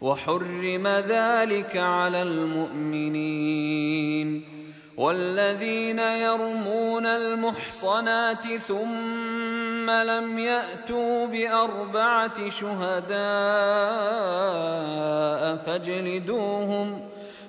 وحرم ذلك على المؤمنين والذين يرمون المحصنات ثم لم يأتوا بأربعة شهداء فاجلدوهم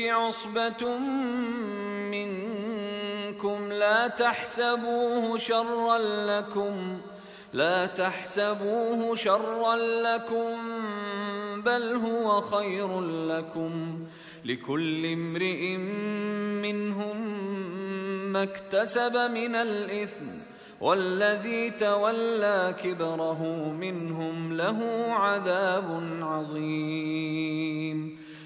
عصبة منكم لا تحسبوه شرا لكم لا تحسبوه شرا لكم بل هو خير لكم. لكل امرئ منهم ما اكتسب من الإثم والذي تولى كبره منهم له عذاب عظيم.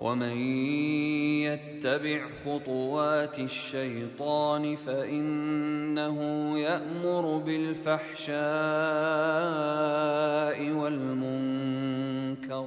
ومن يتبع خطوات الشيطان فإنه يأمر بالفحشاء والمنكر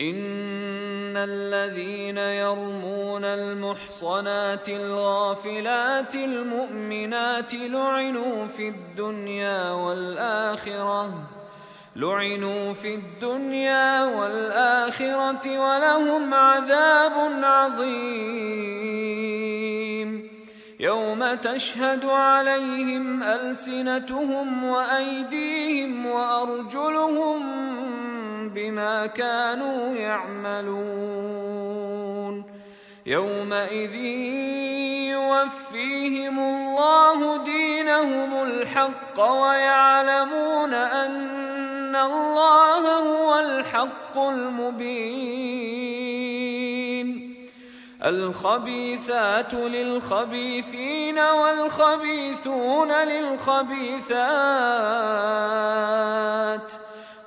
إن الذين يرمون المحصنات الغافلات المؤمنات لعنوا في الدنيا والآخرة لعنوا في الدنيا والآخرة ولهم عذاب عظيم. يوم تشهد عليهم ألسنتهم وأيديهم وأرجلهم بما كانوا يعملون. يومئذ يوفيهم الله دينهم الحق ويعلمون أن الله هو الحق المبين. الخبيثات للخبيثين والخبيثون للخبيثات.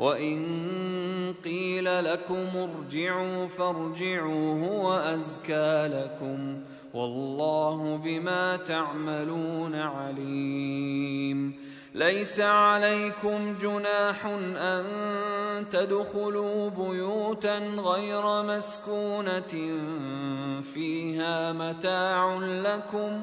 وان قيل لكم ارجعوا فارجعوا هو ازكى لكم والله بما تعملون عليم ليس عليكم جناح ان تدخلوا بيوتا غير مسكونه فيها متاع لكم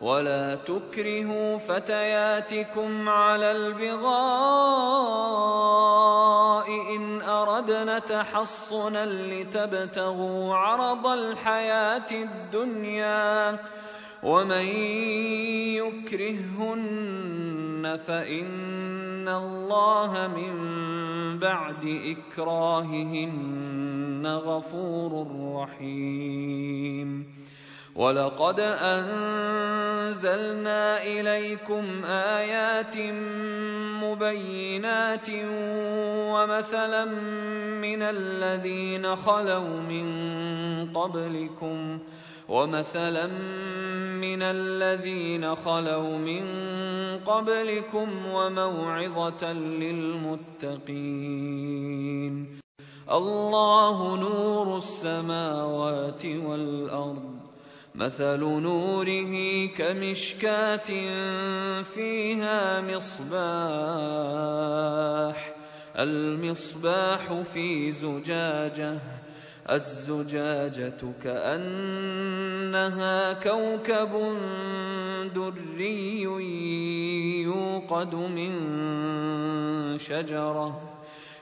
ولا تكرهوا فتياتكم على البغاء ان اردنا تحصنا لتبتغوا عرض الحياة الدنيا ومن يكرههن فان الله من بعد اكراههن غفور رحيم ولقد انزلنا اليكم ايات مبينات ومثلا من الذين خلوا من قبلكم ومثلا من الذين خلوا من قبلكم وموعظه للمتقين الله نور السماوات والارض مثل نوره كمشكاة فيها مصباح المصباح في زجاجة الزجاجة كأنها كوكب دري يوقد من شجرة.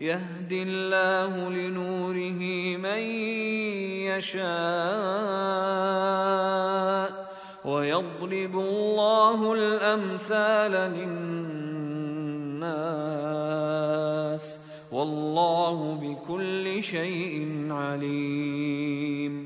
يهدي الله لنوره من يشاء ويضرب الله الأمثال للناس والله بكل شيء عليم.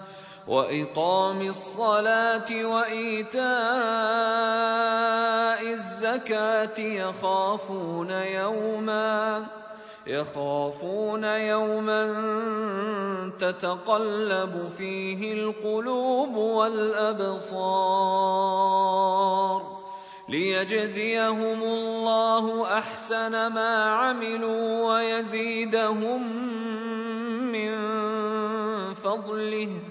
وإقام الصلاة وإيتاء الزكاة يخافون يوما يخافون يوما تتقلب فيه القلوب والأبصار. ليجزيهم الله أحسن ما عملوا ويزيدهم من فضله.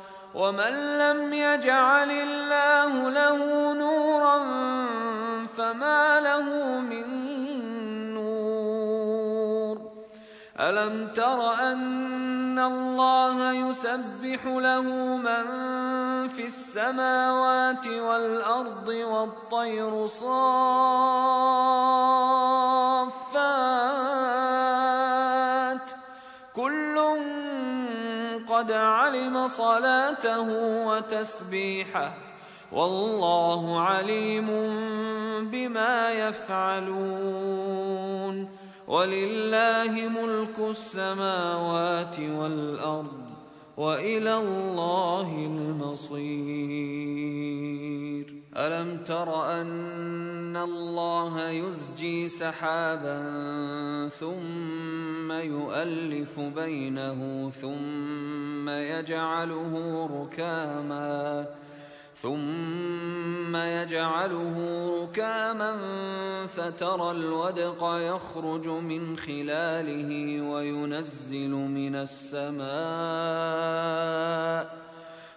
ومن لم يجعل الله له نورا فما له من نور الم تر ان الله يسبح له من في السماوات والارض والطير صافات قد علم صلاته وتسبيحه والله عليم بما يفعلون ولله ملك السماوات والأرض وإلى الله المصير ألم تر أن الله يزجي سحابا ثم يؤلف بينه ثم يجعله ركاما ثم يجعله ركاما فترى الودق يخرج من خلاله وينزل من السماء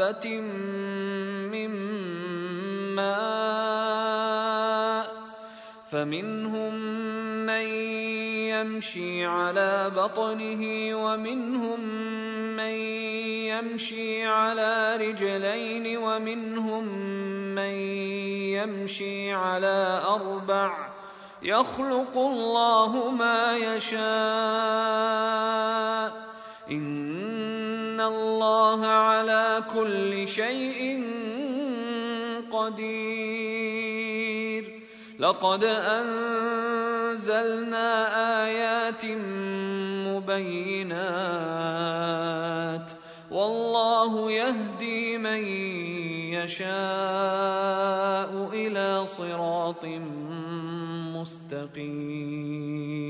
دابه فمنهم من يمشي على بطنه ومنهم من يمشي على رجلين ومنهم من يمشي على أربع. يخلق الله ما يشاء. ان الله على كل شيء قدير. لقد انزلنا ايات مبينات. والله يهدي من يشاء إلى صراط مستقيم.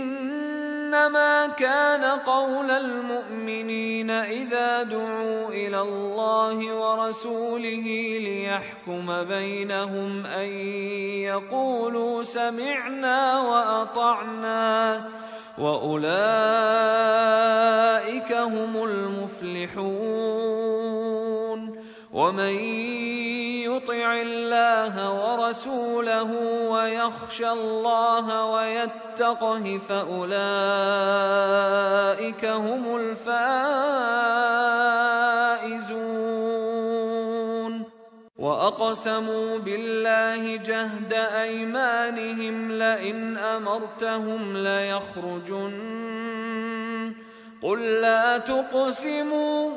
إنما كان قول المؤمنين إذا دعوا إلى الله ورسوله ليحكم بينهم أن يقولوا سمعنا وأطعنا وأولئك هم المفلحون ومن يطع الله ورسوله ويخشى الله ويتقه فأولئك هم الفائزون. وأقسموا بالله جهد أيمانهم لئن أمرتهم ليخرجن. قل لا تقسموا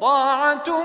طاعة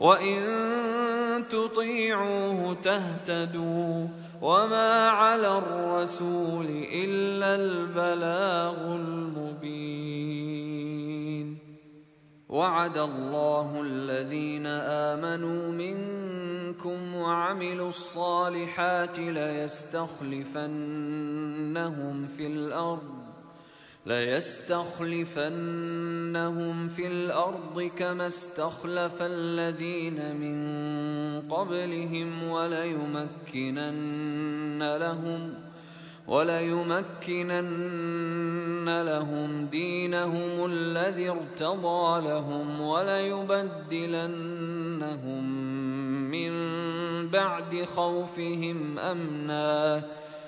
وإن تطيعوه تهتدوا وما على الرسول إلا البلاغ المبين وعد الله الذين آمنوا منكم وعملوا الصالحات ليستخلفنهم في الأرض ليستخلفنهم في الأرض كما استخلف الذين من قبلهم وليمكنن لهم وليمكنن لهم دينهم الذي ارتضى لهم وليبدلنهم من بعد خوفهم امنا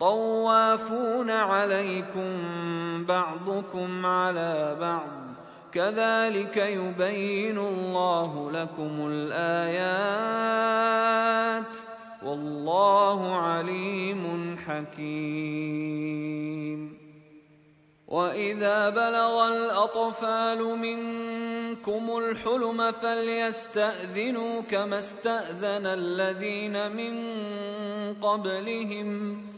طوافون عليكم بعضكم على بعض. كذلك يبين الله لكم الآيات. والله عليم حكيم. وإذا بلغ الأطفال منكم الحلم فليستأذنوا كما استأذن الذين من قبلهم.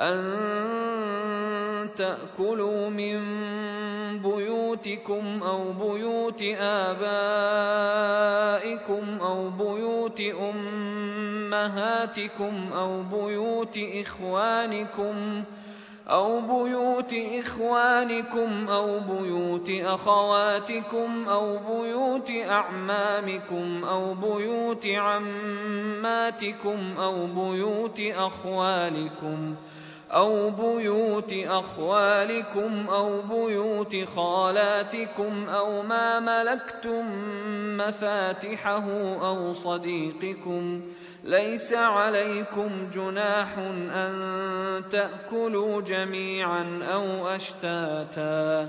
أن تأكلوا من بيوتكم أو بيوت آبائكم أو بيوت أمهاتكم أو بيوت إخوانكم أو بيوت إخوانكم أو بيوت أخواتكم أو بيوت أعمامكم أو بيوت عماتكم أو بيوت أخوالكم ۖ أو بيوت أخوالكم أو بيوت خالاتكم أو ما ملكتم مفاتحه أو صديقكم ليس عليكم جناح أن تأكلوا جميعا أو أشتاتا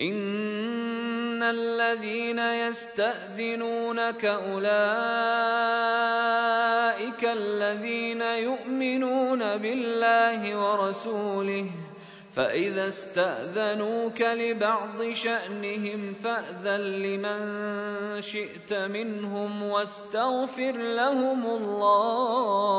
إن الذين يستأذنونك أولئك الذين يؤمنون بالله ورسوله فإذا استأذنوك لبعض شأنهم فأذن لمن شئت منهم واستغفر لهم الله